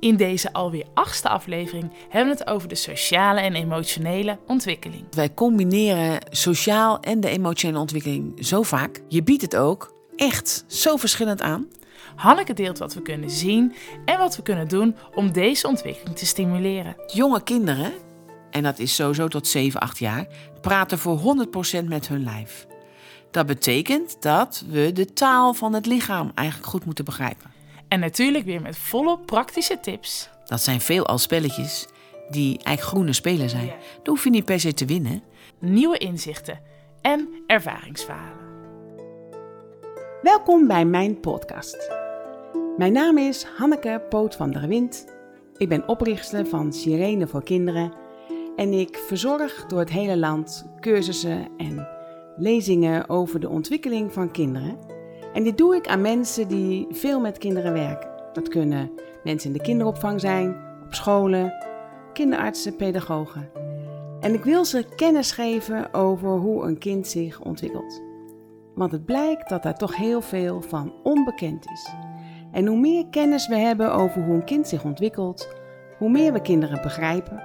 In deze alweer achtste aflevering hebben we het over de sociale en emotionele ontwikkeling. Wij combineren sociaal en de emotionele ontwikkeling zo vaak. Je biedt het ook echt zo verschillend aan. Hanneke deelt wat we kunnen zien en wat we kunnen doen om deze ontwikkeling te stimuleren. Jonge kinderen, en dat is sowieso tot 7, 8 jaar, praten voor 100% met hun lijf. Dat betekent dat we de taal van het lichaam eigenlijk goed moeten begrijpen. En natuurlijk weer met volle praktische tips. Dat zijn veelal spelletjes die eigenlijk groene spelen zijn. Daar hoef je niet per se te winnen. Nieuwe inzichten en ervaringsverhalen. Welkom bij mijn podcast. Mijn naam is Hanneke Poot van der Wind. Ik ben oprichter van Sirene voor Kinderen en ik verzorg door het hele land cursussen en lezingen over de ontwikkeling van kinderen. En dit doe ik aan mensen die veel met kinderen werken. Dat kunnen mensen in de kinderopvang zijn, op scholen, kinderartsen, pedagogen. En ik wil ze kennis geven over hoe een kind zich ontwikkelt. Want het blijkt dat daar toch heel veel van onbekend is. En hoe meer kennis we hebben over hoe een kind zich ontwikkelt, hoe meer we kinderen begrijpen,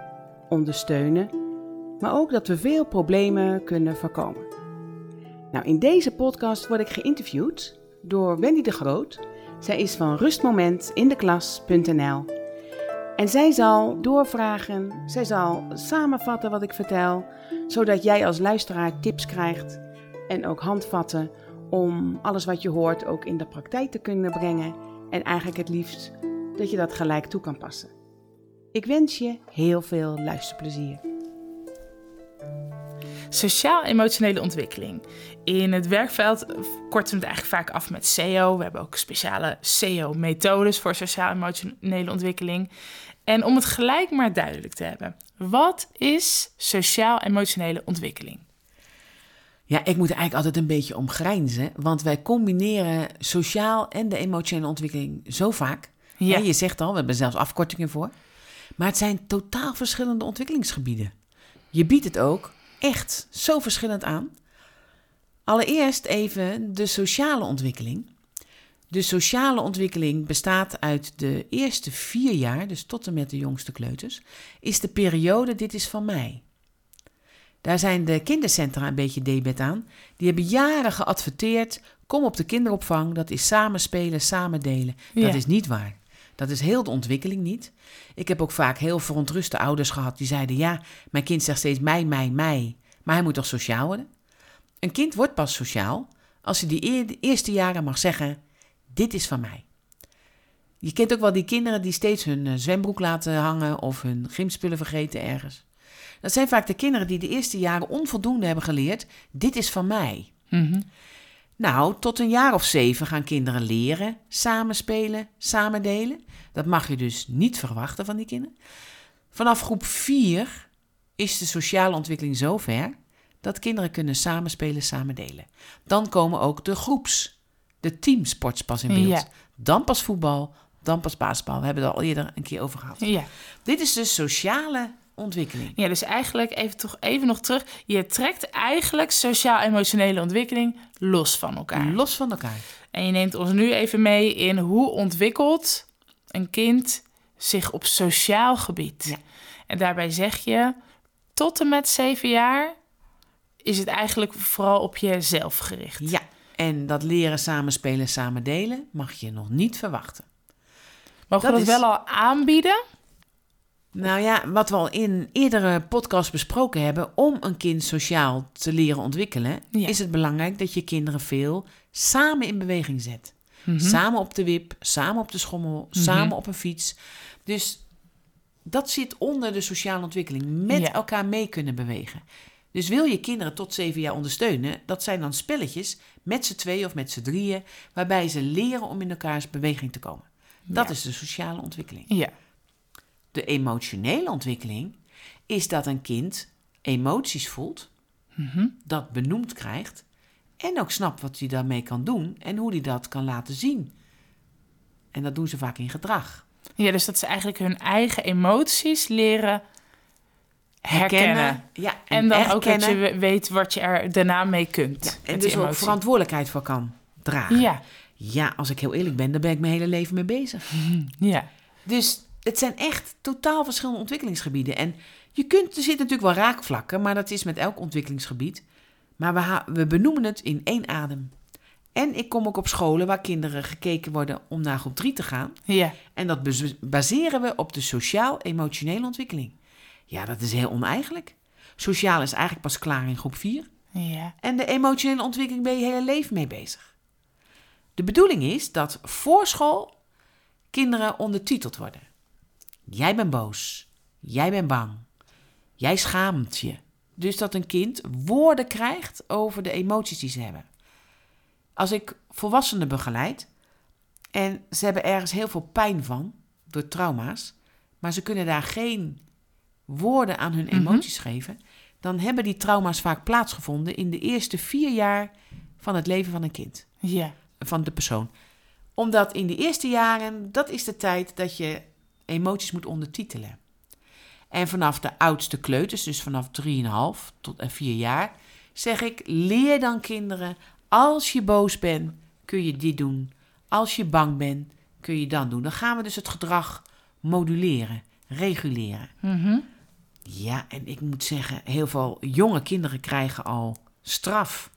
ondersteunen, maar ook dat we veel problemen kunnen voorkomen. Nou, in deze podcast word ik geïnterviewd door Wendy de Groot. Zij is van rustmomentindeklas.nl. En zij zal doorvragen, zij zal samenvatten wat ik vertel, zodat jij als luisteraar tips krijgt en ook handvatten om alles wat je hoort ook in de praktijk te kunnen brengen en eigenlijk het liefst dat je dat gelijk toe kan passen. Ik wens je heel veel luisterplezier. Sociaal-emotionele ontwikkeling. In het werkveld korten we het eigenlijk vaak af met SEO. We hebben ook speciale SEO-methodes voor sociaal-emotionele ontwikkeling. En om het gelijk maar duidelijk te hebben, wat is sociaal-emotionele ontwikkeling? Ja, ik moet er eigenlijk altijd een beetje om grijnzen, want wij combineren sociaal en de emotionele ontwikkeling zo vaak. Ja. Ja. je zegt al, we hebben zelfs afkortingen voor. Maar het zijn totaal verschillende ontwikkelingsgebieden. Je biedt het ook echt zo verschillend aan. Allereerst even de sociale ontwikkeling. De sociale ontwikkeling bestaat uit de eerste vier jaar, dus tot en met de jongste kleuters, is de periode Dit is van mij. Daar zijn de kindercentra een beetje debet aan. Die hebben jaren geadverteerd, kom op de kinderopvang, dat is samen spelen, samen delen. Dat Ja. is niet waar. Dat is heel de ontwikkeling niet. Ik heb ook vaak heel verontruste ouders gehad die zeiden: Ja, mijn kind zegt steeds mij, mij, mij. Maar hij moet toch sociaal worden? Een kind wordt pas sociaal als hij die eerste jaren mag zeggen: Dit is van mij. Je kent ook wel die kinderen die steeds hun eh, zwembroek laten hangen of hun gymspullen vergeten ergens. Dat zijn vaak de kinderen die de eerste jaren onvoldoende hebben geleerd: Dit is van mij. Mhm. Nou, tot een jaar of zeven gaan kinderen leren, samenspelen, samen delen. Dat mag je dus niet verwachten van die kinderen. Vanaf groep vier is de sociale ontwikkeling zover dat kinderen kunnen samenspelen, samen delen. Dan komen ook de groeps, de teamsports pas in beeld. Ja. Dan pas voetbal, dan pas basketbal. We hebben het al eerder een keer over gehad. Ja. Dit is de sociale ontwikkeling. ja, dus eigenlijk even, toch even nog terug. Je trekt eigenlijk sociaal-emotionele ontwikkeling los van elkaar. Los van elkaar. En je neemt ons nu even mee in hoe ontwikkelt een kind zich op sociaal gebied. Ja. En daarbij zeg je, tot en met zeven jaar is het eigenlijk vooral op jezelf gericht. Ja, en dat leren samenspelen, samen delen mag je nog niet verwachten. Mogen we Dat dat is- wel al aanbieden? Nou ja, wat we al in eerdere podcasts besproken hebben, om een kind sociaal te leren ontwikkelen, Ja. is het belangrijk dat je kinderen veel samen in beweging zet. Mhm. Samen op de wip, samen op de schommel, samen op een fiets. Dus dat zit onder de sociale ontwikkeling, met Ja. elkaar mee kunnen bewegen. Dus wil je kinderen tot zeven jaar ondersteunen, dat zijn dan spelletjes met z'n tweeën of met z'n drieën, waarbij ze leren om in elkaars beweging te komen. Dat Ja. is de sociale ontwikkeling. Ja. De emotionele ontwikkeling is dat een kind emoties voelt, Mhm. dat benoemd krijgt en ook snapt wat hij daarmee kan doen en hoe hij dat kan laten zien. En dat doen ze vaak in gedrag. ja, dus dat ze eigenlijk hun eigen emoties leren herkennen. Ja, En dan ook dat je we- weet wat je er daarna mee kunt. Ja, en dus ook verantwoordelijkheid voor kan dragen. Ja, Ja, als ik heel eerlijk ben, daar ben ik mijn hele leven mee bezig. ja. Dus het zijn echt totaal verschillende ontwikkelingsgebieden. En je kunt, er zitten natuurlijk wel raakvlakken, maar dat is met elk ontwikkelingsgebied. Maar we, we benoemen het in één adem. En ik kom ook op scholen waar kinderen gekeken worden om naar groep 3 te gaan. Ja. En dat baseren we op de sociaal-emotionele ontwikkeling. Ja, dat is heel oneigenlijk. Sociaal is eigenlijk pas klaar in groep 4. Ja. En de emotionele ontwikkeling ben je hele leven mee bezig. De bedoeling is dat voor school kinderen ondertiteld worden. Jij bent boos. Jij bent bang. Jij schaamt je. Dus dat een kind woorden krijgt over de emoties die ze hebben. Als ik volwassenen begeleid en ze hebben ergens heel veel pijn van door trauma's, maar ze kunnen daar geen woorden aan hun Mhm. emoties geven, dan hebben die trauma's vaak plaatsgevonden in de eerste vier jaar van het leven van een kind, Ja. van de persoon. Omdat in de eerste jaren, dat is de tijd dat je emoties moet ondertitelen. En vanaf de oudste kleuters, dus vanaf 3,5 tot en 4 jaar, zeg ik: leer dan kinderen, als je boos bent, kun je dit doen. Als je bang bent, kun je dan doen. Dan gaan we dus het gedrag moduleren, reguleren. Mhm. Ja, en ik moet zeggen, heel veel jonge kinderen krijgen al straf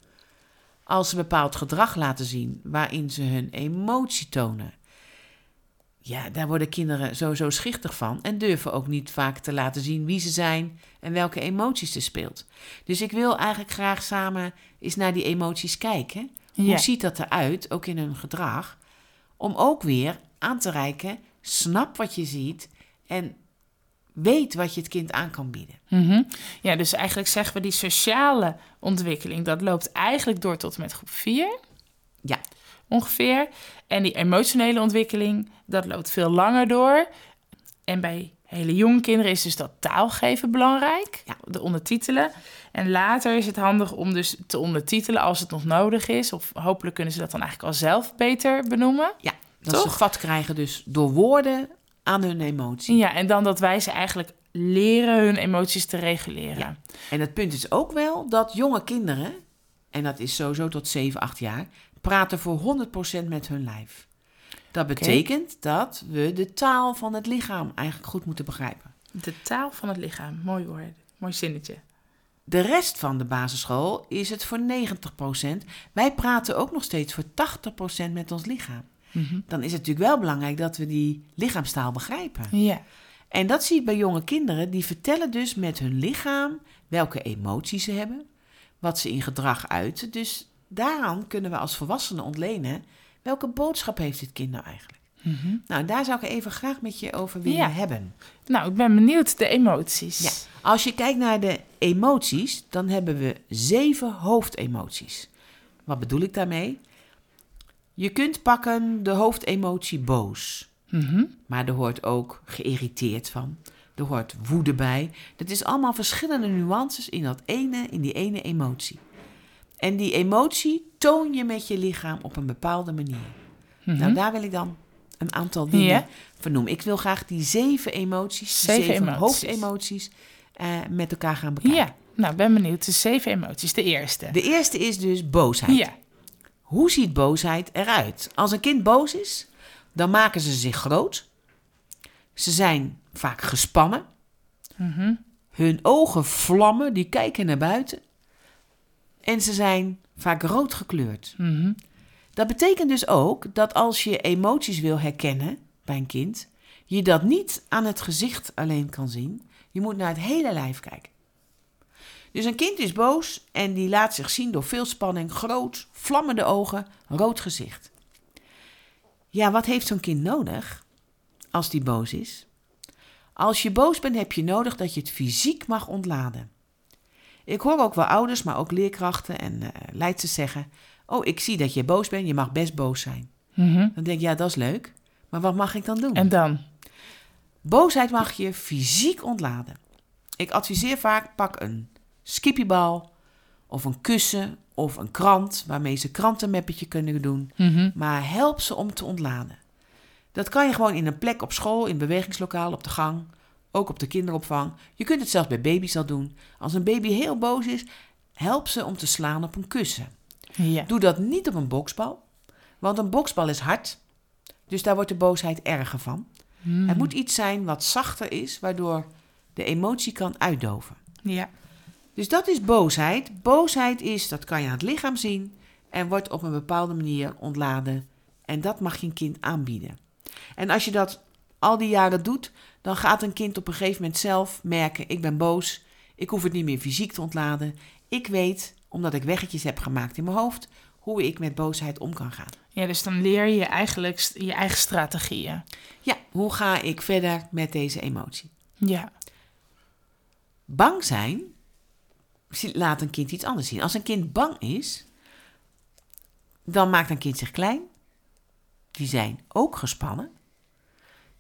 als ze bepaald gedrag laten zien waarin ze hun emotie tonen. Ja, daar worden kinderen sowieso schichtig van en durven ook niet vaak te laten zien wie ze zijn en welke emoties er speelt. Dus ik wil eigenlijk graag samen eens naar die emoties kijken. Ja. Hoe ziet dat eruit, ook in hun gedrag? Om ook weer aan te reiken, snap wat je ziet en weet wat je het kind aan kan bieden. Mhm. Ja, dus eigenlijk zeggen we die sociale ontwikkeling, dat loopt eigenlijk door tot en met groep 4 Ja, ongeveer. En die emotionele ontwikkeling, dat loopt veel langer door. En bij hele jonge kinderen is dus dat taalgeven belangrijk, Ja. de ondertitelen. En later is het handig om dus te ondertitelen als het nog nodig is. Of hopelijk kunnen ze dat dan eigenlijk al zelf beter benoemen. ja dat Toch? ze vat krijgen dus door woorden aan hun emotie. Ja, en dan dat wij ze eigenlijk leren hun emoties te reguleren. Ja. En het punt is ook wel dat jonge kinderen, en dat is sowieso tot 7, 8 jaar, praten voor 100% met hun lijf. Dat betekent dat we de taal van het lichaam eigenlijk goed moeten begrijpen. De taal van het lichaam, mooi woord, mooi zinnetje. De rest van de basisschool is het voor 90%. Wij praten ook nog steeds voor 80% met ons lichaam. Mhm. Dan is het natuurlijk wel belangrijk dat we die lichaamstaal begrijpen. Ja, En dat zie je bij jonge kinderen. Die vertellen dus met hun lichaam welke emoties ze hebben, wat ze in gedrag uiten. Dus daaraan kunnen we als volwassenen ontlenen welke boodschap heeft dit kind nou eigenlijk. Mhm. Nou, daar zou ik even graag met je over willen Ja. hebben. nou, ik ben benieuwd de emoties. Ja. Als je kijkt naar de emoties, dan hebben we zeven hoofdemoties. Wat bedoel ik daarmee? Je kunt pakken de hoofdemotie boos. Mhm. Maar er hoort ook geïrriteerd van. Er hoort woede bij. Dat is allemaal verschillende nuances in, dat ene, in die ene emotie. En die emotie toon je met je lichaam op een bepaalde manier. Mhm. Nou, daar wil ik dan een aantal dingen Ja. vernoemen. Ik wil graag die zeven emoties, Zeven zeven, emoties. hoofdemoties, eh, met elkaar gaan bekijken. ja, nou, ben benieuwd. De zeven emoties, de eerste. De eerste is dus boosheid. ja, Hoe ziet boosheid eruit? Als een kind boos is, dan maken ze zich groot. Ze zijn vaak gespannen. Mhm. Hun ogen vlammen, die kijken naar buiten. En ze zijn vaak rood gekleurd. Mhm. Dat betekent dus ook dat als je emoties wil herkennen bij een kind, je dat niet aan het gezicht alleen kan zien. Je moet naar het hele lijf kijken. Dus een kind is boos en die laat zich zien door veel spanning, groot, vlammende ogen, rood gezicht. Ja, wat heeft zo'n kind nodig als die boos is? Als je boos bent, heb je nodig dat je het fysiek mag ontladen. Ik hoor ook wel ouders, maar ook leerkrachten en eh leidsters zeggen: Oh, ik zie dat je boos bent, je mag best boos zijn. Mhm. Dan denk ik, ja, dat is leuk. Maar wat mag ik dan doen? En dan? Boosheid mag je fysiek ontladen. Ik adviseer vaak, pak een skippiebal of een kussen of een krant... waarmee ze krantenmeppetje kunnen doen. Mhm. Maar help ze om te ontladen. Dat kan je gewoon in een plek op school, in het bewegingslokaal, op de gang... ook op de kinderopvang. Je kunt het zelfs bij baby's al doen. Als een baby heel boos is, help ze om te slaan op een kussen. Ja. Doe dat niet op een boksbal, want een boksbal is hard. Dus daar wordt de boosheid erger van. Hmm. Het moet iets zijn wat zachter is, waardoor de emotie kan uitdoven. Ja. Dus dat is boosheid. Boosheid is, dat kan je aan het lichaam zien en wordt op een bepaalde manier ontladen. En dat mag je een kind aanbieden. En als je dat al die jaren doet, dan gaat een kind op een gegeven moment zelf merken: ik ben boos, ik hoef het niet meer fysiek te ontladen. Ik weet, omdat ik weggetjes heb gemaakt in mijn hoofd, hoe ik met boosheid om kan gaan. ja, dus dan leer je eigenlijk je eigen strategieën. Ja, hoe ga ik verder met deze emotie? Ja. Bang zijn laat een kind iets anders zien. Als een kind bang is, dan maakt een kind zich klein. Die zijn ook gespannen.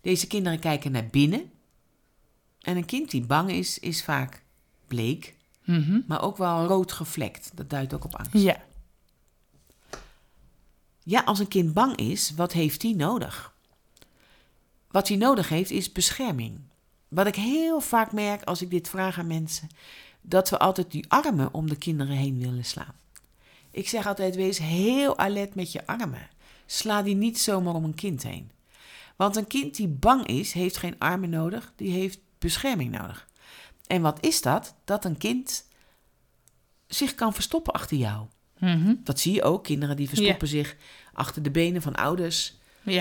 Deze kinderen kijken naar binnen. En een kind die bang is, is vaak bleek, Mhm. maar ook wel rood gevlekt. Dat duidt ook op angst. Ja. Ja, als een kind bang is, wat heeft hij nodig? Wat hij nodig heeft is bescherming. Wat ik heel vaak merk als ik dit vraag aan mensen, dat we altijd die armen om de kinderen heen willen slaan. Ik zeg altijd: wees heel alert met je armen. Sla die niet zomaar om een kind heen. Want een kind die bang is, heeft geen armen nodig, die heeft bescherming nodig. En wat is dat? Dat een kind zich kan verstoppen achter jou. Mhm. Dat zie je ook. Kinderen die verstoppen zich achter de benen van ouders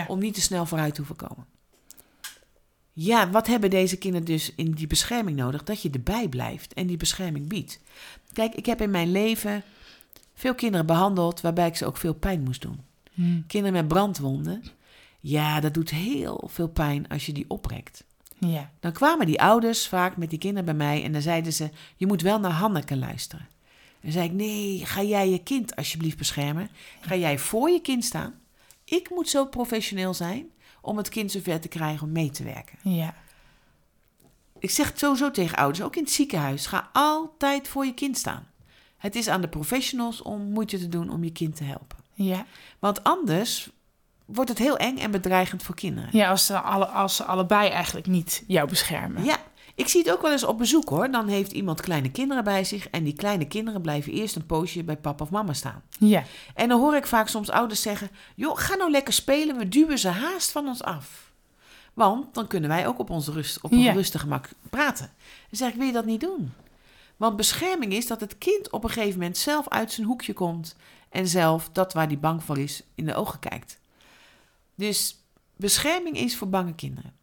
om niet te snel vooruit te hoeven komen. Ja, wat hebben deze kinderen dus in die bescherming nodig? Dat je erbij blijft en die bescherming biedt. Kijk, ik heb in mijn leven veel kinderen behandeld waarbij ik ze ook veel pijn moest doen. Hm. Kinderen met brandwonden. Ja, dat doet heel veel pijn als je die oprekt. Ja. Dan kwamen die ouders vaak met die kinderen bij mij en dan zeiden ze: Je moet wel naar Hanneke luisteren. Dan zei ik: Nee, ga jij je kind alsjeblieft beschermen? Ga jij voor je kind staan? Ik moet zo professioneel zijn om het kind zover te krijgen om mee te werken. Ja. Ik zeg het sowieso tegen ouders, ook in het ziekenhuis: ga altijd voor je kind staan. Het is aan de professionals om moeite te doen om je kind te helpen. Ja. Want anders wordt het heel eng en bedreigend voor kinderen. Ja, als ze, alle, als ze allebei eigenlijk niet jou beschermen. Ja, ik zie het ook wel eens op bezoek hoor. Dan heeft iemand kleine kinderen bij zich en die kleine kinderen blijven eerst een poosje bij papa of mama staan. Ja. En dan hoor ik vaak soms ouders zeggen: joh, ga nou lekker spelen, we duwen ze haast van ons af. Want dan kunnen wij ook op, onze rust, op een Ja. rustig gemak praten. Dan zeg ik: wil je dat niet doen? Want bescherming is dat het kind op een gegeven moment zelf uit zijn hoekje komt en zelf dat waar hij bang voor is in de ogen kijkt. Dus bescherming is voor bange kinderen.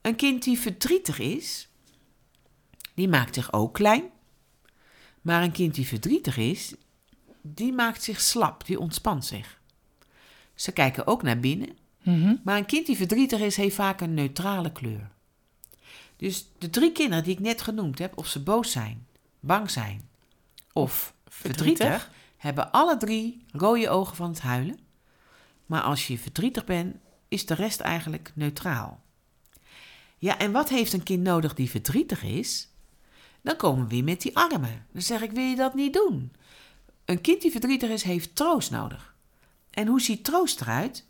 Een kind die verdrietig is, die maakt zich ook klein. Maar een kind die verdrietig is, die maakt zich slap, die ontspant zich. Ze kijken ook naar binnen, Mhm. maar een kind die verdrietig is, heeft vaak een neutrale kleur. Dus de drie kinderen die ik net genoemd heb, of ze boos zijn, bang zijn of verdrietig, verdrietig. hebben alle drie rode ogen van het huilen. Maar als je verdrietig bent, is de rest eigenlijk neutraal. Ja, en wat heeft een kind nodig die verdrietig is? Dan komen we weer met die armen. Dan zeg ik, wil je dat niet doen? Een kind die verdrietig is, heeft troost nodig. En hoe ziet troost eruit?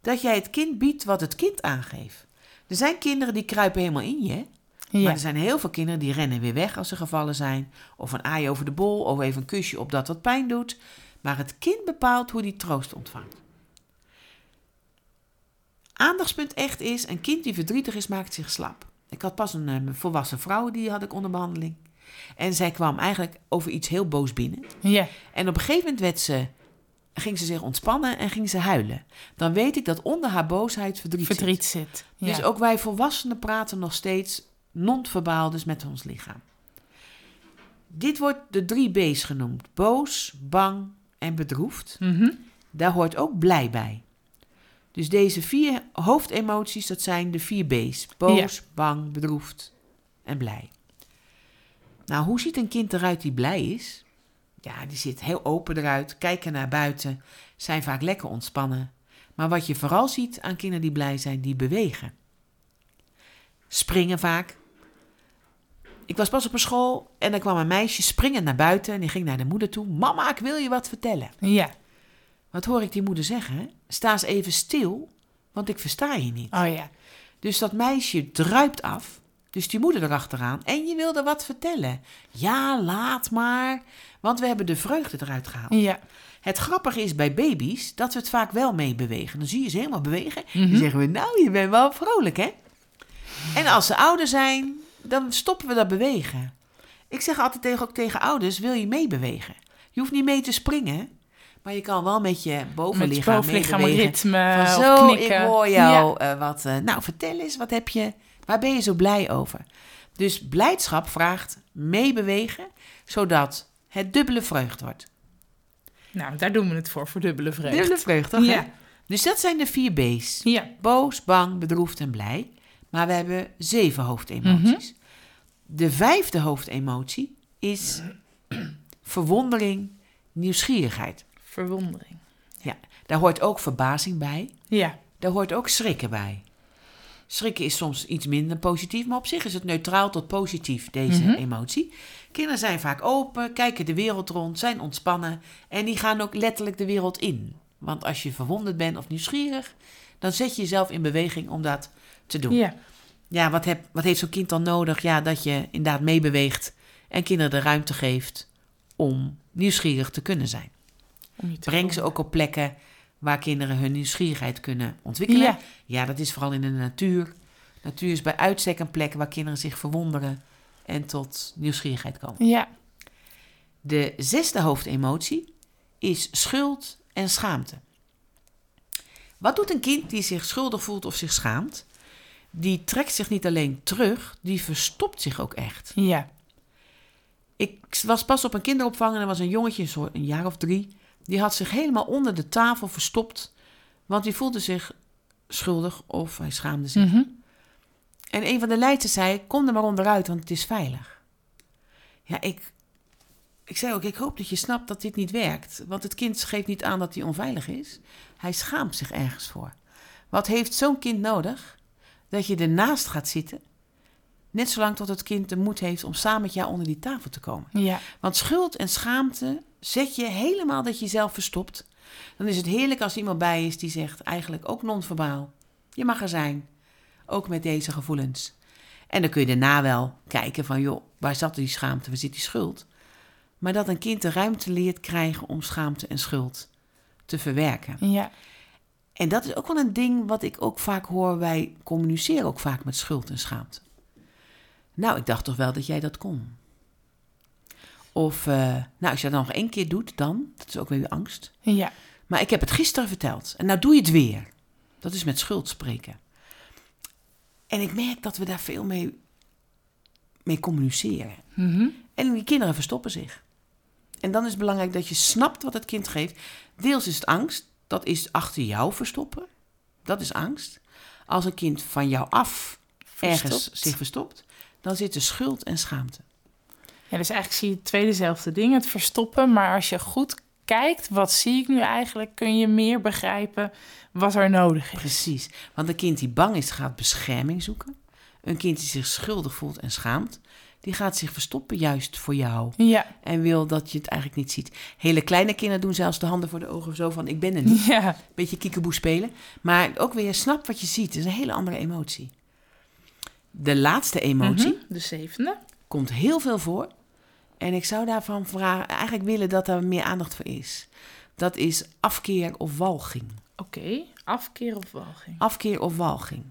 Dat jij het kind biedt wat het kind aangeeft. Er zijn kinderen die kruipen helemaal in je. Ja. Maar er zijn heel veel kinderen die rennen weer weg als ze gevallen zijn. Of een aai over de bol, of even een kusje op dat wat pijn doet. Maar het kind bepaalt hoe die troost ontvangt. Aandachtspunt echt is, een kind die verdrietig is, maakt zich slap. Ik had pas een eh, volwassen vrouw, die had ik onder behandeling. En zij kwam eigenlijk over iets heel boos binnen. ja. En op een gegeven moment werd ze, ging ze zich ontspannen en ging ze huilen. Dan weet ik dat onder haar boosheid verdriet, zit. Verdriet zit. Ja. Dus ook wij volwassenen praten nog steeds non-verbaal, dus met ons lichaam. Dit wordt de drie B's genoemd: boos, bang en bedroefd. Mhm. Daar hoort ook blij bij. Dus deze vier hoofdemoties, dat zijn de vier B's: boos, bang, bedroefd en blij. Nou, hoe ziet een kind eruit die blij is? Ja, die zit heel open eruit, kijken naar buiten, zijn vaak lekker ontspannen. Maar wat je vooral ziet aan kinderen die blij zijn, die bewegen. Springen vaak. Ik was pas op een school en er kwam een meisje springend naar buiten en die ging naar de moeder toe. Mama, ik wil je wat vertellen. Ja. Wat hoor ik die moeder zeggen? Sta eens even stil, want ik versta je niet. Oh ja. Dus dat meisje druipt af Dus die moeder erachteraan. En je wilde wat vertellen. Ja, laat maar. Want we hebben de vreugde eruit gehaald. Ja. Het grappige is bij baby's dat we het vaak wel meebewegen. Dan zie je ze helemaal bewegen. Mhm. Dan zeggen we, nou, je bent wel vrolijk, hè? En als ze ouder zijn, dan stoppen we dat bewegen. Ik zeg altijd tegen, ook tegen ouders, wil je meebewegen? Je hoeft niet mee te springen, maar je kan wel met je Met bovenlichaam, meebewegen. ritme Van of zo, knikken. ik hoor jou eh, wat. eh, nou, vertel eens, wat heb je, waar ben je zo blij over? Dus blijdschap vraagt meebewegen, zodat het dubbele vreugde wordt. Nou, daar doen we het voor, voor dubbele vreugde. Dubbele vreugde, toch, hè? Ja. Dus dat zijn de vier B's. Ja. Boos, bang, bedroefd en blij. Maar we hebben zeven hoofdemoties. De vijfde hoofdemotie is verwondering, nieuwsgierigheid. Verwondering. Daar hoort ook verbazing bij. Ja. Daar hoort ook schrikken bij. Schrikken is soms iets minder positief, maar op zich is het neutraal tot positief, deze Mhm. emotie. Kinderen zijn vaak open, kijken de wereld rond, zijn ontspannen en die gaan ook letterlijk de wereld in. Want als je verwonderd bent of nieuwsgierig, dan zet je jezelf in beweging om dat te doen. Ja. Ja, wat, heb, wat heeft zo'n kind dan nodig? Ja, dat je inderdaad meebeweegt en kinderen de ruimte geeft om nieuwsgierig te kunnen zijn. Breng ze ook op plekken waar kinderen hun nieuwsgierigheid kunnen ontwikkelen. Ja. Ja, dat is vooral in de natuur. Natuur is bij uitstek een plek waar kinderen zich verwonderen en tot nieuwsgierigheid komen. Ja. De zesde hoofdemotie is schuld en schaamte. Wat doet een kind die zich schuldig voelt of zich schaamt? Die trekt zich niet alleen terug, die verstopt zich ook echt. Ja. Ik was pas op een kinderopvang en er was een jongetje, een jaar of drie. Die had zich helemaal onder de tafel verstopt, want die voelde zich schuldig of hij schaamde zich. Mhm. En een van de leidsters zei, kom er maar onderuit, want het is veilig. Ja, ik, ik zei ook, ik hoop dat je snapt dat dit niet werkt. Want het kind geeft niet aan dat hij onveilig is. Hij schaamt zich ergens voor. Wat heeft zo'n kind nodig? Dat je ernaast gaat zitten. Net zolang tot het kind de moed heeft om samen met jou onder die tafel te komen. Ja. Want schuld en schaamte zet je helemaal dat je jezelf verstopt. Dan is het heerlijk als iemand bij is die zegt, eigenlijk ook non-verbaal. Je mag er zijn, ook met deze gevoelens. En dan kun je daarna wel kijken van, joh, waar zat die schaamte, waar zit die schuld? Maar dat een kind de ruimte leert krijgen om schaamte en schuld te verwerken. Ja. En dat is ook wel een ding wat ik ook vaak hoor. Wij communiceren ook vaak met schuld en schaamte. Nou, ik dacht toch wel dat jij dat kon. Of, eh, nou, als je dat nog één keer doet, dan, dat is ook weer angst. Ja. Maar ik heb het gisteren verteld en nou doe je het weer. Dat is met schuld spreken. En ik merk dat we daar veel mee, mee communiceren. Mhm. En die kinderen verstoppen zich. En dan is het belangrijk dat je snapt wat het kind geeft. Deels is het angst, dat is achter jou verstoppen. Dat is angst. Als een kind van jou af ergens Verstopt. zich verstopt, dan zit er schuld en schaamte. Ja, dus eigenlijk zie je twee dezelfde dingen, het verstoppen. Maar als je goed kijkt, wat zie ik nu eigenlijk, kun je meer begrijpen wat er nodig is. Precies. Want een kind die bang is, gaat bescherming zoeken. Een kind die zich schuldig voelt en schaamt, die gaat zich verstoppen juist voor jou. Ja, En wil dat je het eigenlijk niet ziet. Hele kleine kinderen doen zelfs de handen voor de ogen zo van, ik ben er niet. ja, beetje kiekeboe spelen. Maar ook weer snap wat je ziet. Het is een hele andere emotie. De laatste emotie Mhm, de zevende. komt heel veel voor. En ik zou daarvan vragen, eigenlijk willen dat er meer aandacht voor is. Dat is afkeer of walging. Oké, afkeer of walging. Afkeer of walging.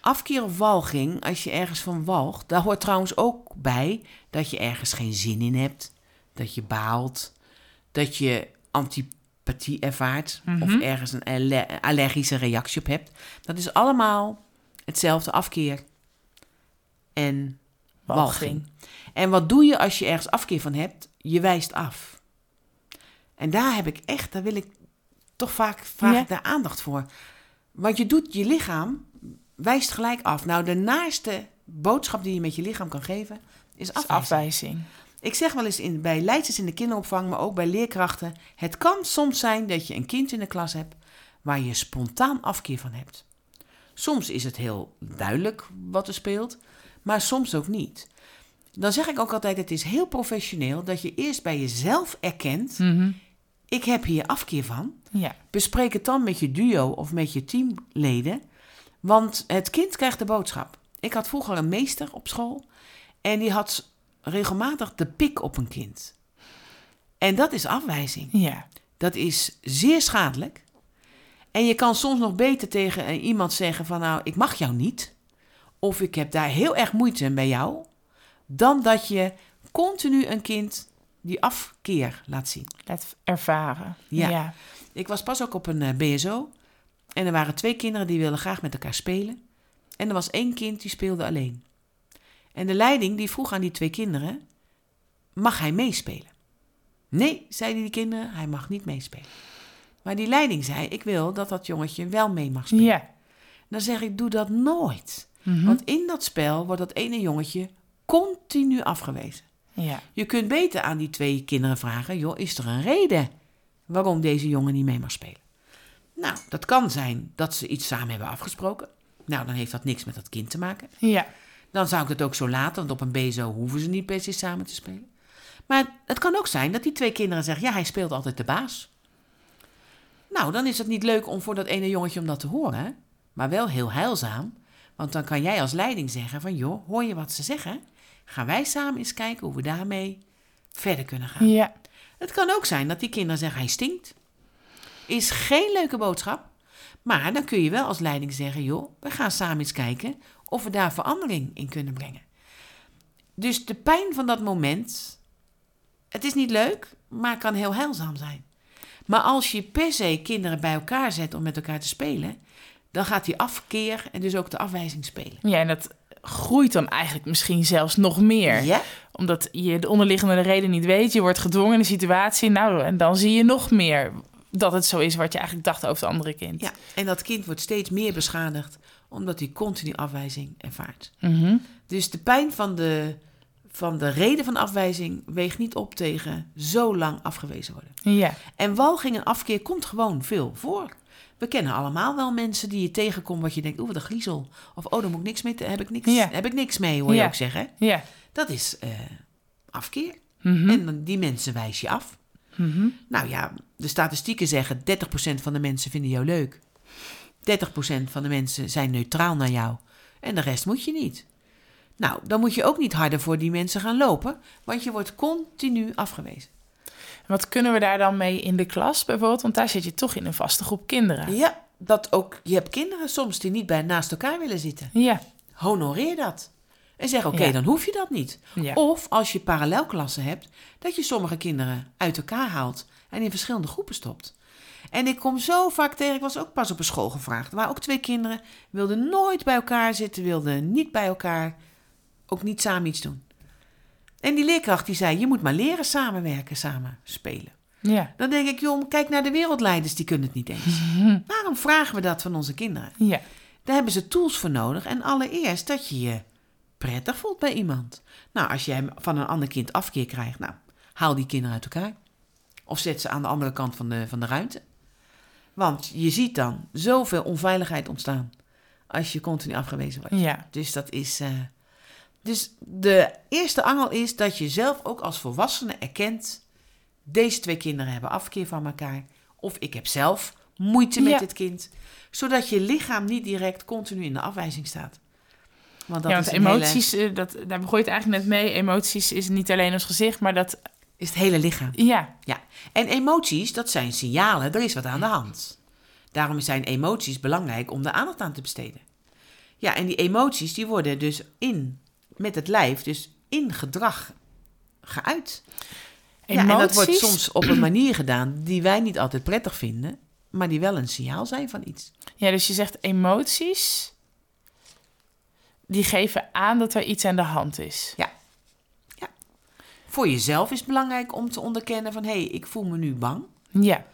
Afkeer of walging, als je ergens van walgt, daar hoort trouwens ook bij dat je ergens geen zin in hebt, dat je baalt, dat je antipathie ervaart of Mhm. ergens een aller- allergische reactie op hebt. Dat is allemaal hetzelfde afkeer en walging. En wat doe je als je ergens afkeer van hebt? Je wijst af. En daar heb ik echt, daar wil ik toch vaak vraag Ja. ik daar aandacht voor. Want je doet, je lichaam wijst gelijk af. Nou, de naaste boodschap die je met je lichaam kan geven, is Dat is afwijzing. afwijzing. Ik zeg wel eens in, bij leidsters in de kinderopvang, maar ook bij leerkrachten. Het kan soms zijn dat je een kind in de klas hebt waar je spontaan afkeer van hebt. Soms is het heel duidelijk wat er speelt, maar soms ook niet. Dan zeg ik ook altijd: het is heel professioneel dat je eerst bij jezelf erkent: Mhm. ik heb hier afkeer van. Ja, Bespreek het dan met je duo of met je teamleden, want het kind krijgt de boodschap. Ik had vroeger een meester op school. En die had regelmatig de pik op een kind. En dat is afwijzing. Ja. Dat is zeer schadelijk. En je kan soms nog beter tegen iemand zeggen van nou, ik mag jou niet. Of ik heb daar heel erg moeite bij jou. Dan dat je continu een kind die afkeer laat zien. Laat ervaren. Ja. ja. Ik was pas ook op een eh, BSO. En er waren twee kinderen die wilden graag met elkaar spelen. En er was één kind die speelde alleen. En de leiding die vroeg aan die twee kinderen: mag hij meespelen? Nee, zeiden die kinderen, hij mag niet meespelen. Maar die leiding zei: ik wil dat dat jongetje wel mee mag spelen. Ja. Dan zeg ik: doe dat nooit. Mhm. Want in dat spel wordt dat ene jongetje continu afgewezen. ja. Je kunt beter aan die twee kinderen vragen: joh, is er een reden waarom deze jongen niet mee mag spelen? Nou, dat kan zijn dat ze iets samen hebben afgesproken. Nou, dan heeft dat niks met dat kind te maken. Ja. Dan zou ik het ook zo laten, want op een BSO hoeven ze niet per se samen te spelen. Maar het kan ook zijn dat die twee kinderen zeggen: ja, hij speelt altijd de baas. Nou, dan is het niet leuk om voor dat ene jongetje om dat te horen, maar wel heel heilzaam. Want dan kan jij als leiding zeggen: van joh, hoor je wat ze zeggen? Gaan wij samen eens kijken hoe we daarmee verder kunnen gaan. Ja. Het kan ook zijn dat die kinderen zeggen: hij stinkt. Is geen leuke boodschap. Maar dan kun je wel als leiding zeggen: joh, we gaan samen eens kijken of we daar verandering in kunnen brengen. Dus de pijn van dat moment, het is niet leuk, maar kan heel heilzaam zijn. Maar als je per se kinderen bij elkaar zet om met elkaar te spelen, dan gaat die afkeer en dus ook de afwijzing spelen. Ja, en dat groeit dan eigenlijk misschien zelfs nog meer. Ja, Omdat je de onderliggende reden niet weet. Je wordt gedwongen in de situatie. Nou, en dan zie je nog meer dat het zo is wat je eigenlijk dacht over het andere kind. ja, en dat kind wordt steeds meer beschadigd omdat hij continu afwijzing ervaart. Mhm. Dus de pijn van de, van de reden van afwijzing weegt niet op tegen zo lang afgewezen worden. Ja. En walging en afkeer komt gewoon veel voor. We kennen allemaal wel mensen die je tegenkomt wat je denkt, oeh, wat een griezel. Of oh, daar moet ik niks mee, heb ik niks, Ja. heb ik niks mee, hoor je Ja. ook zeggen. Ja. Dat is eh, afkeer. Mhm. En dan- die mensen wijs je af. Mhm. Nou ja, de statistieken zeggen 30% van de mensen vinden jou leuk. 30% van de mensen zijn neutraal naar jou. En de rest moet je niet. Nou, dan moet je ook niet harder voor die mensen gaan lopen, want je wordt continu afgewezen. Wat kunnen we daar dan mee in de klas bijvoorbeeld? Want daar zit je toch in een vaste groep kinderen. Ja, dat ook. Je hebt kinderen soms die niet bij naast elkaar willen zitten. Ja. Honoreer dat. En zeg, oké, Ja. dan hoef je dat niet. Ja. Of als je parallelklassen hebt, dat je sommige kinderen uit elkaar haalt en in verschillende groepen stopt. En ik kom zo vaak tegen, ik was ook pas op een school gevraagd, waar ook twee kinderen wilden nooit bij elkaar zitten, wilden niet bij elkaar, ook niet samen iets doen. En die leerkracht die zei, je moet maar leren samenwerken, samen spelen. Ja. Dan denk ik, joh, kijk naar de wereldleiders, die kunnen het niet eens. Waarom vragen we dat van onze kinderen? Ja. Daar hebben ze tools voor nodig. En allereerst dat je je prettig voelt bij iemand. Nou, als jij van een ander kind afkeer krijgt, nou, haal die kinderen uit elkaar. Of zet ze aan de andere kant van de, van de ruimte. Want je ziet dan zoveel onveiligheid ontstaan als je continu afgewezen wordt. Ja. Dus dat is. eh, dus de eerste angel is dat je zelf ook als volwassene erkent: deze twee kinderen hebben afkeer van elkaar. Of ik heb zelf moeite met Ja. dit kind. Zodat je lichaam niet direct continu in de afwijzing staat. Want dat ja, is want emoties, eh, dat, daar begon je het eigenlijk net mee. Emoties is niet alleen ons gezicht, maar dat... is het hele lichaam. Ja. Ja, en emoties, dat zijn signalen, er is wat aan de hand. Daarom zijn emoties belangrijk om de aandacht aan te besteden. Ja, en die emoties die worden dus in, met het lijf, dus in gedrag geuit. Ja, en dat wordt Emoties- soms op een manier gedaan die wij niet altijd prettig vinden, maar die wel een signaal zijn van iets. Ja, dus je zegt emoties... Die geven aan dat er iets aan de hand is. Voor jezelf is het belangrijk om te onderkennen van hé, hey, ik voel me nu bang. Ja.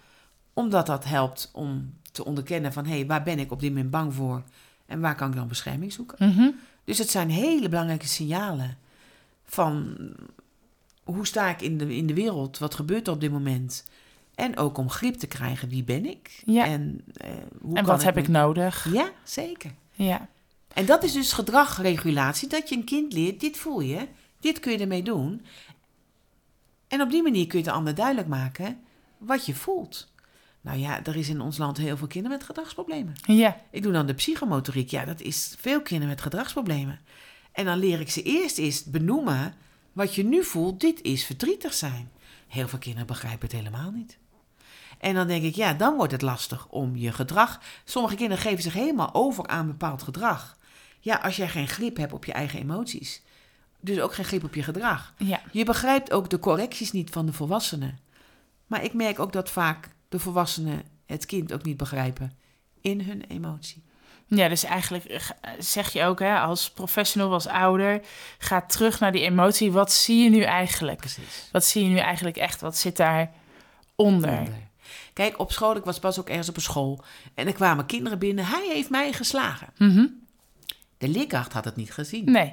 Omdat dat helpt om te onderkennen van hé, hey, waar ben ik op dit moment bang voor en waar kan ik dan bescherming zoeken. Mhm. Dus het zijn hele belangrijke signalen van hoe sta ik in de, in de wereld, wat gebeurt er op dit moment. En ook om grip te krijgen, wie ben ik? Ja. En, eh, hoe En kan wat heb ik nodig? Ja, zeker. Ja. En dat is dus gedragregulatie, dat je een kind leert, dit voel je, dit kun je ermee doen. En op die manier kun je de ander duidelijk maken wat je voelt. Nou ja, er is in ons land heel veel kinderen met gedragsproblemen. Ja, Ik doe dan de psychomotoriek. Ja, dat is veel kinderen met gedragsproblemen. En dan leer ik ze eerst eens benoemen wat je nu voelt. Dit is verdrietig zijn. Heel veel kinderen begrijpen het helemaal niet. En dan denk ik, ja, dan wordt het lastig om je gedrag. Sommige kinderen geven zich helemaal over aan bepaald gedrag. Ja, als jij geen grip hebt op je eigen emoties. Dus ook geen grip op je gedrag. ja. Je begrijpt ook de correcties niet van de volwassenen. Maar ik merk ook dat vaak de volwassenen het kind ook niet begrijpen in hun emotie. Ja, dus eigenlijk eh, zeg je ook hè, als professional, als ouder, ga terug naar die emotie. Wat zie je nu eigenlijk? Precies. Wat zie je nu eigenlijk echt? Wat zit daar onder? Kijk, op school, ik was pas ook ergens op een school. En er kwamen kinderen binnen. Hij heeft mij geslagen. Mhm. De leerkracht had het niet gezien. Nee.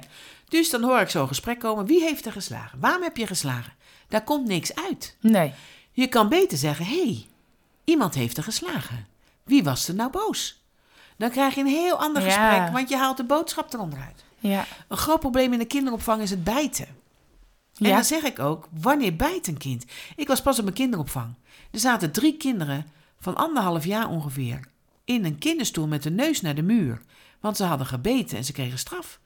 Dus dan hoor ik zo'n gesprek komen. Wie heeft er geslagen? Waarom heb je geslagen? Daar komt niks uit. Nee. Je kan beter zeggen: hé, hey, iemand heeft er geslagen. Wie was er nou boos? Dan krijg je een heel ander Ja. gesprek, want je haalt de boodschap eronder uit. Ja. Een groot probleem in de kinderopvang is het bijten. En Ja. dan zeg ik ook, wanneer bijt een kind? Ik was pas op een kinderopvang. Er zaten drie kinderen van anderhalf jaar ongeveer in een kinderstoel met de neus naar de muur. Want ze hadden gebeten en ze kregen straf.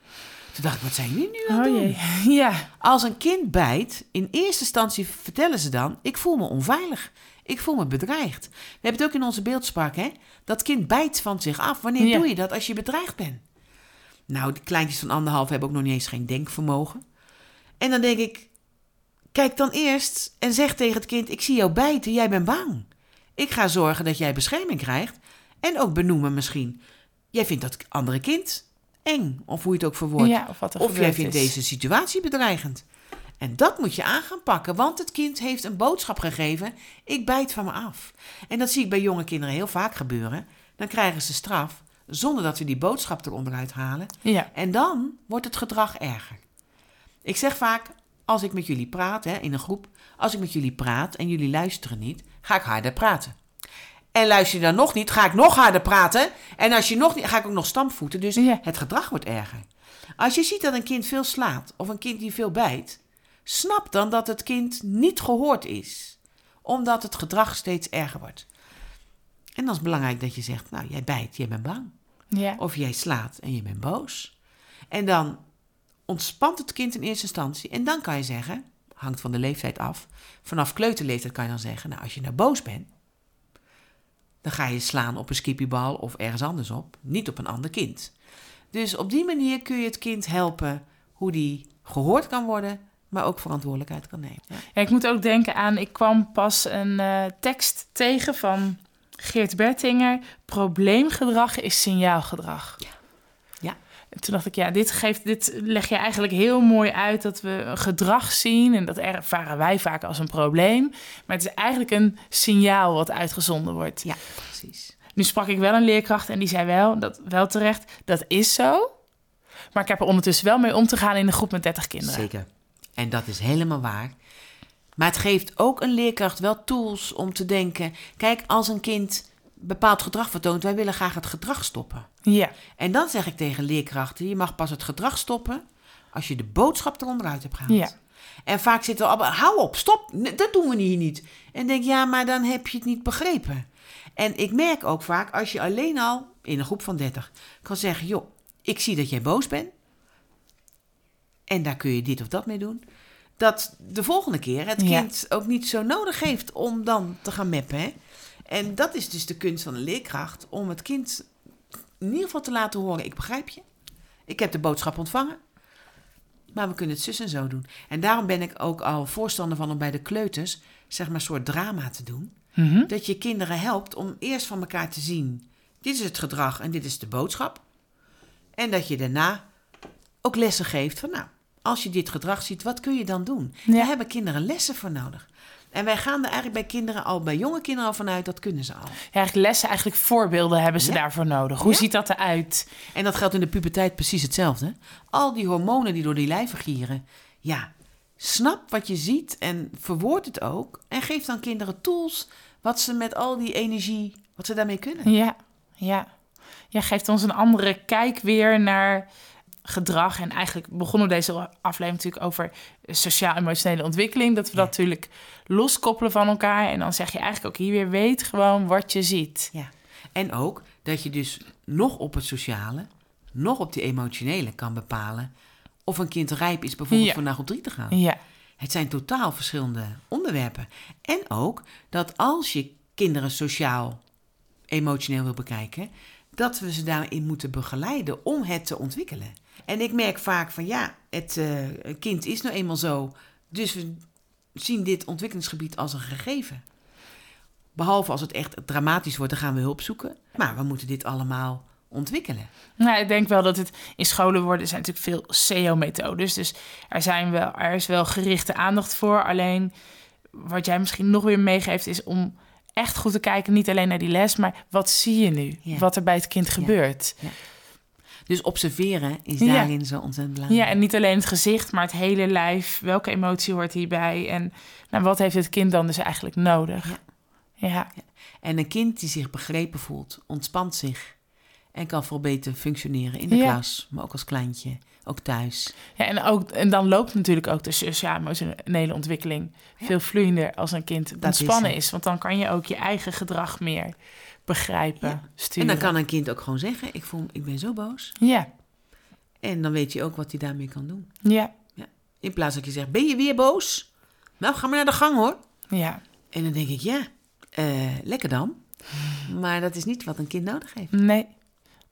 Toen dacht ik, wat zijn jullie nu aan het Oh doen? Ja. Als een kind bijt, in eerste instantie vertellen ze dan: Ik voel me onveilig. Ik voel me bedreigd. We hebben het ook in onze beeldspraak, hè? Dat kind bijt van zich af. Wanneer Ja. doe je dat als je bedreigd bent? Nou, die kleintjes van anderhalf hebben ook nog niet eens geen denkvermogen. En dan denk ik: Kijk dan eerst en zeg tegen het kind: Ik zie jou bijten, jij bent bang. Ik ga zorgen dat jij bescherming krijgt. En ook benoemen misschien. Jij vindt dat andere kind eng, of hoe je het ook verwoordt. ja. Of jij vindt is. deze situatie bedreigend. En dat moet je aan gaan pakken, want het kind heeft een boodschap gegeven: ik bijt van me af. En dat zie ik bij jonge kinderen heel vaak gebeuren. Dan krijgen ze straf zonder dat we die boodschap eronder uithalen. Ja. En dan wordt het gedrag erger. Ik zeg vaak, als ik met jullie praat, hè, in een groep, als ik met jullie praat en jullie luisteren niet, ga ik harder praten. En luister je dan nog niet, ga ik nog harder praten. En als je nog niet, ga ik ook nog stampvoeten. Dus Ja. het gedrag wordt erger. Als je ziet dat een kind veel slaat of een kind die veel bijt, snap dan dat het kind niet gehoord is, omdat het gedrag steeds erger wordt. En dan is het belangrijk dat je zegt, nou jij bijt, jij bent bang. Ja. Of jij slaat en je bent boos. En dan ontspant het kind in eerste instantie. En dan kan je zeggen, hangt van de leeftijd af. Vanaf kleuterleeftijd kan je dan zeggen, nou als je nou boos bent, dan ga je slaan op een skippiebal of ergens anders op. Niet op een ander kind. Dus op die manier kun je het kind helpen hoe die gehoord kan worden, maar ook verantwoordelijkheid kan nemen. Ja. Ja, ik moet ook denken aan, ik kwam pas een eh, tekst tegen van Geert Bertinger. Probleemgedrag is signaalgedrag. Ja. Ja. En toen dacht ik, ja, dit, geeft, dit leg je eigenlijk heel mooi uit dat we een gedrag zien. En dat ervaren wij vaak als een probleem. Maar het is eigenlijk een signaal wat uitgezonden wordt. ja, precies. Nu sprak ik wel een leerkracht en die zei wel, dat, wel terecht, dat is zo. Maar ik heb er ondertussen wel mee om te gaan in een groep met 30 kinderen. Zeker. En dat is helemaal waar. Maar het geeft ook een leerkracht wel tools om te denken. Kijk, als een kind bepaald gedrag vertoont, wij willen graag het gedrag stoppen. Ja, En dan zeg ik tegen leerkrachten: je mag pas het gedrag stoppen als je de boodschap eronder uit hebt gehaald. Ja. En vaak zitten we allemaal, hou op, stop, dat doen we hier niet. En denk, ja, maar dan heb je het niet begrepen. En ik merk ook vaak, als je alleen al in een groep van 30 kan zeggen, joh, ik zie dat jij boos bent. En daar kun je dit of dat mee doen. Dat de volgende keer het Ja. kind ook niet zo nodig heeft om dan te gaan meppen. Hè? En dat is dus de kunst van een leerkracht. Om het kind in ieder geval te laten horen, ik begrijp je. Ik heb de boodschap ontvangen. Maar we kunnen het zus en zo doen. En daarom ben ik ook al voorstander van om bij de kleuters, zeg maar, een soort drama te doen. Mhm. Dat je kinderen helpt om eerst van elkaar te zien: dit is het gedrag en dit is de boodschap. En dat je daarna ook lessen geeft van, nou, als je dit gedrag ziet, wat kun je dan doen? Ja. Daar hebben kinderen lessen voor nodig. En wij gaan er eigenlijk bij kinderen al, bij jonge kinderen al vanuit, dat kunnen ze al. Ja, eigenlijk lessen, eigenlijk voorbeelden hebben ze Ja. daarvoor nodig. Hoe Ja. ziet dat eruit? En dat geldt in de puberteit precies hetzelfde. Al die hormonen die door die lijven gieren. Ja, snap wat je ziet en verwoord het ook. En geef dan kinderen tools wat ze met al die energie, wat ze daarmee kunnen. Ja, ja. Ja, geeft ons een andere kijk weer naar gedrag. En eigenlijk begonnen we deze aflevering natuurlijk over sociaal-emotionele ontwikkeling. Dat we dat natuurlijk loskoppelen van elkaar. En dan zeg je eigenlijk ook hier weer, weet gewoon wat je ziet. Ja. En ook dat je dus nog op het sociale, nog op die emotionele kan bepalen of een kind rijp is bijvoorbeeld Ja. voor naar groep 3 te gaan. Ja, Het zijn totaal verschillende onderwerpen. En ook dat als je kinderen sociaal, emotioneel wil bekijken, dat we ze daarin moeten begeleiden om het te ontwikkelen. En ik merk vaak van ja, het eh, een kind is nou eenmaal zo, dus we zien dit ontwikkelingsgebied als een gegeven. Behalve als het echt dramatisch wordt, dan gaan we hulp zoeken. Maar we moeten dit allemaal ontwikkelen. Nou, ik denk wel dat het in scholen worden zijn natuurlijk veel SEO-methodes. Dus er, zijn wel, er is wel gerichte aandacht voor. Alleen wat jij misschien nog weer meegeeft is om echt goed te kijken, niet alleen naar die les, maar wat zie je nu? Ja. Wat er bij het kind gebeurt. Dus observeren is Ja. daarin zo ontzettend belangrijk. Ja, en niet alleen het gezicht, maar het hele lijf. Welke emotie hoort hierbij? En nou, wat heeft het kind dan dus eigenlijk nodig? Ja. Ja, En een kind die zich begrepen voelt, ontspant zich en kan veel beter functioneren in de Ja. klas, maar ook als kleintje, ook thuis. ja en, ook, en dan loopt natuurlijk ook de sociaal-emotionele ontwikkeling Ja. veel vloeiender als een kind ontspannen is. Want dan kan je ook je eigen gedrag meer begrijpen, Ja. sturen. En dan kan een kind ook gewoon zeggen: ik, voel, ik ben zo boos. Ja, En dan weet je ook wat hij daarmee kan doen. ja, In plaats dat je zegt: Ben je weer boos? Nou, ga maar naar de gang hoor. ja. En dan denk ik: Ja, eh, lekker dan. Maar dat is niet wat een kind nodig heeft. Nee.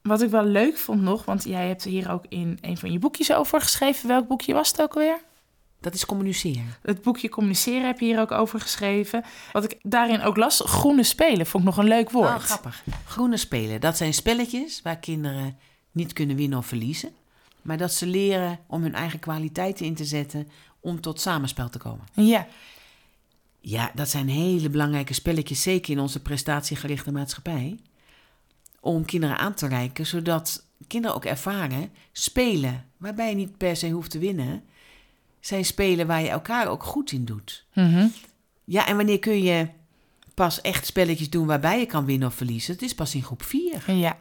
Wat ik wel leuk vond nog, want jij hebt hier ook in een van je boekjes over geschreven. Welk boekje was het ook alweer? Dat is communiceren. Het boekje Communiceren heb je hier ook over geschreven. Wat ik daarin ook las, groene spelen, vond ik nog een leuk woord. Oh, grappig. Groene spelen, dat zijn spelletjes waar kinderen niet kunnen winnen of verliezen. Maar dat ze leren om hun eigen kwaliteiten in te zetten om tot samenspel te komen. Ja, Ja, dat zijn hele belangrijke spelletjes, zeker in onze prestatiegerichte maatschappij. Om kinderen aan te reiken, zodat kinderen ook ervaren spelen, waarbij je niet per se hoeft te winnen, zijn spelen waar je elkaar ook goed in doet. mhm. Ja, en wanneer kun je pas echt spelletjes doen waarbij je kan winnen of verliezen? Het is pas in groep 4. ja,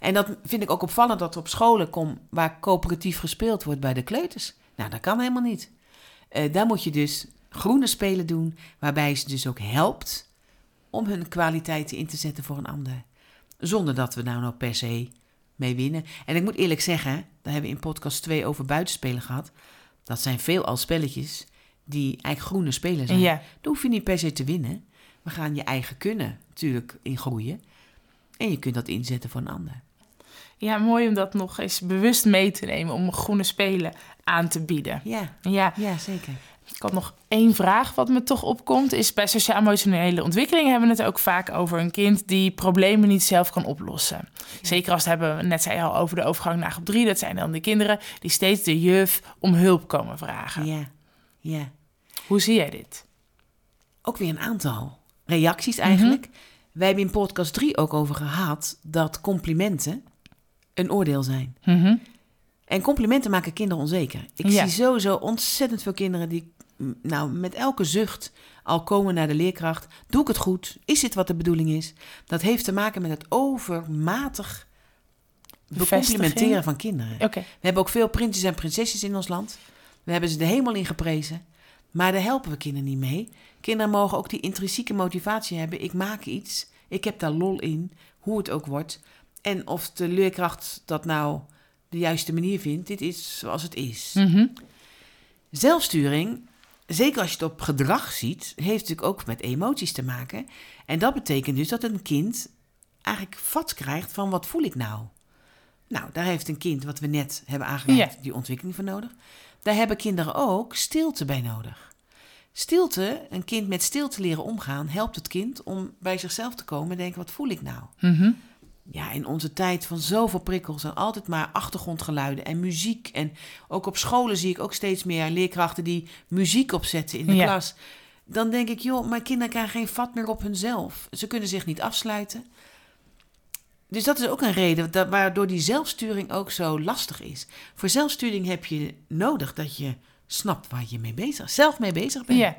En dat vind ik ook opvallend dat er op scholen komt waar coöperatief gespeeld wordt bij de kleuters. Nou, dat kan helemaal niet. Eh, daar moet je dus groene spelen doen, waarbij je ze dus ook helpt om hun kwaliteiten in te zetten voor een ander. Zonder dat we nou nog per se mee winnen. En ik moet eerlijk zeggen, daar hebben we in podcast 2 over buitenspelen gehad. Dat zijn veelal spelletjes die eigenlijk groene spelen zijn. ja. Daar hoef je niet per se te winnen. We gaan je eigen kunnen natuurlijk in groeien. En je kunt dat inzetten voor een ander. Ja, mooi om dat nog eens bewust mee te nemen om groene spelen aan te bieden. Ja, Ja, ja zeker. Ik had nog één vraag wat me toch opkomt. Is bij sociaal-emotionele ontwikkeling hebben we het ook vaak over een kind die problemen niet zelf kan oplossen. Zeker als het hebben we net zei al over de overgang naar groep 3. Dat zijn dan de kinderen die steeds de juf om hulp komen vragen. Ja, ja. Hoe zie jij dit? Ook weer een aantal reacties eigenlijk. Wij hebben in podcast 3 ook over gehad dat complimenten een oordeel zijn. Mhm. En complimenten maken kinderen onzeker. Ik Ja. zie sowieso ontzettend veel kinderen die nou, met elke zucht al komen naar de leerkracht. Doe ik het goed? Is dit wat de bedoeling is? Dat heeft te maken met het overmatig becomplimenteren van kinderen. We hebben ook veel prinsjes en prinsesjes in ons land. We hebben ze de hemel in geprezen. Maar daar helpen we kinderen niet mee. Kinderen mogen ook die intrinsieke motivatie hebben. Ik maak iets. Ik heb daar lol in. Hoe het ook wordt. En of de leerkracht dat nou de juiste manier vindt. Dit is zoals het is. Mhm. Zelfsturing, zeker als je het op gedrag ziet, heeft natuurlijk ook met emoties te maken. En dat betekent dus dat een kind eigenlijk vat krijgt van wat voel ik nou? Nou, daar heeft een kind, wat we net hebben aangereikt, Ja. die ontwikkeling voor nodig. Daar hebben kinderen ook stilte bij nodig. Stilte, een kind met stilte leren omgaan, helpt het kind om bij zichzelf te komen en denken, wat voel ik nou? Mhm. Ja, in onze tijd van zoveel prikkels en altijd maar achtergrondgeluiden en muziek. En ook op scholen zie ik ook steeds meer leerkrachten die muziek opzetten in de Ja. klas. Dan denk ik, joh, mijn kinderen krijgen geen vat meer op hunzelf. Ze kunnen zich niet afsluiten. Dus dat is ook een reden dat, waardoor die zelfsturing ook zo lastig is. Voor zelfsturing heb je nodig dat je snapt waar je mee bezig, zelf mee bezig bent. Ja.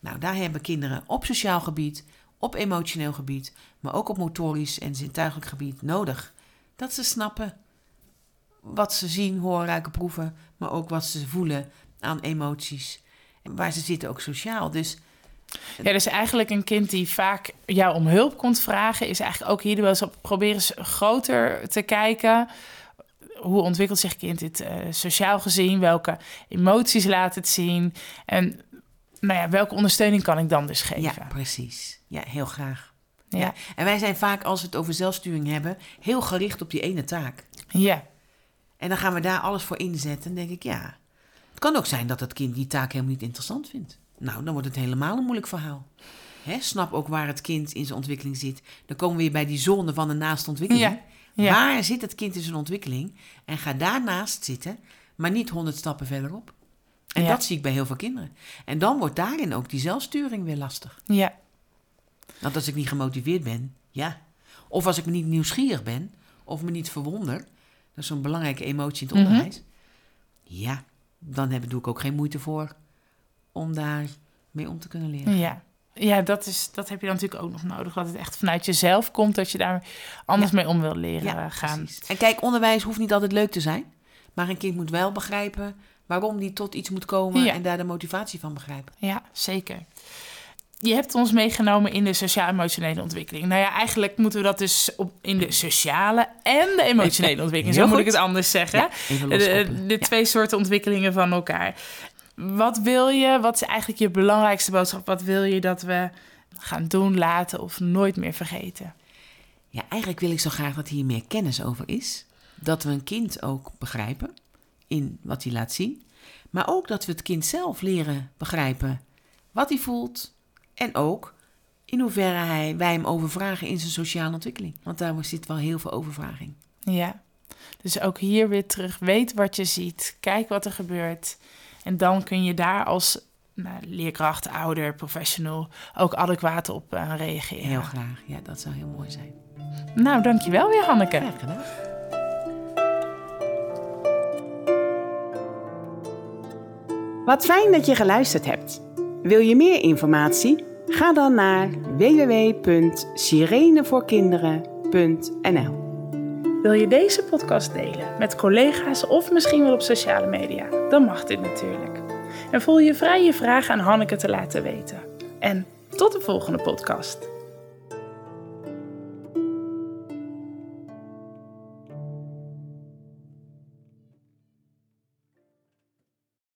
Nou, daar hebben kinderen op sociaal gebied, op emotioneel gebied, maar ook op motorisch en zintuigelijk gebied nodig. Dat ze snappen wat ze zien, horen, ruiken, proeven, maar ook wat ze voelen aan emoties. En waar ze zitten ook sociaal. Dus Ja, dus eigenlijk een kind die vaak jou om hulp komt vragen, is eigenlijk ook hier wel eens op proberen groter te kijken. Hoe ontwikkelt zich kind dit eh, sociaal gezien? Welke emoties laat het zien? En nou ja, welke ondersteuning kan ik dan dus geven? ja, precies. Ja, heel graag. ja. Ja. En wij zijn vaak, als we het over zelfsturing hebben, heel gericht op die ene taak. ja. En dan gaan we daar alles voor inzetten. Dan denk ik, ja. Het kan ook zijn dat het kind die taak helemaal niet interessant vindt. Nou, dan wordt het helemaal een moeilijk verhaal. Hè, snap ook waar het kind in zijn ontwikkeling zit. Dan komen we weer bij die zone van de naaste ontwikkeling. Ja, ja. Waar zit het kind in zijn ontwikkeling? En ga daarnaast zitten, maar niet honderd stappen verderop. En Ja. dat zie ik bij heel veel kinderen. En dan wordt daarin ook die zelfsturing weer lastig. ja. Want als ik niet gemotiveerd ben, ja. Of als ik me niet nieuwsgierig ben, of me niet verwonder, dat is zo'n belangrijke emotie in het Mhm. onderwijs. Ja, dan heb, doe ik ook geen moeite voor om daar mee om te kunnen leren. Ja, ja dat, is, dat heb je dan natuurlijk ook nog nodig. Dat het echt vanuit jezelf komt, dat je daar anders mee om wil leren Ja, eh, gaan. precies. En kijk, onderwijs hoeft niet altijd leuk te zijn, maar een kind moet wel begrijpen waarom die tot iets moet komen Ja. en daar de motivatie van begrijpen. Ja, zeker. Je hebt ons meegenomen in de sociaal-emotionele ontwikkeling. Nou ja, eigenlijk moeten we dat dus op, in de sociale en de emotionele ontwikkeling. Zo moet ik het anders zeggen. Ja, de Ja. twee soorten ontwikkelingen van elkaar. Wat wil je, wat is eigenlijk je belangrijkste boodschap? Wat wil je dat we gaan doen, laten of nooit meer vergeten? Ja, eigenlijk wil ik zo graag dat hier meer kennis over is. Dat we een kind ook begrijpen in wat hij laat zien. Maar ook dat we het kind zelf leren begrijpen wat hij voelt. En ook in hoeverre hij, wij hem overvragen in zijn sociale ontwikkeling. Want daar zit wel heel veel overvraging. Ja, dus ook hier weer terug. Weet wat je ziet. Kijk wat er gebeurt. En dan kun je daar als nou, leerkracht, ouder, professional ook adequaat op eh, reageren. Heel graag. Ja, dat zou heel mooi zijn. Nou, dankjewel weer, Hanneke. Graag gedaan. Wat fijn dat je geluisterd hebt. Wil je meer informatie? Ga dan naar www.sirenevoorkinderen.nl Wil je deze podcast delen met collega's of misschien wel op sociale media? Dan mag dit natuurlijk. En voel je vrij je vragen aan Hanneke te laten weten. En tot de volgende podcast.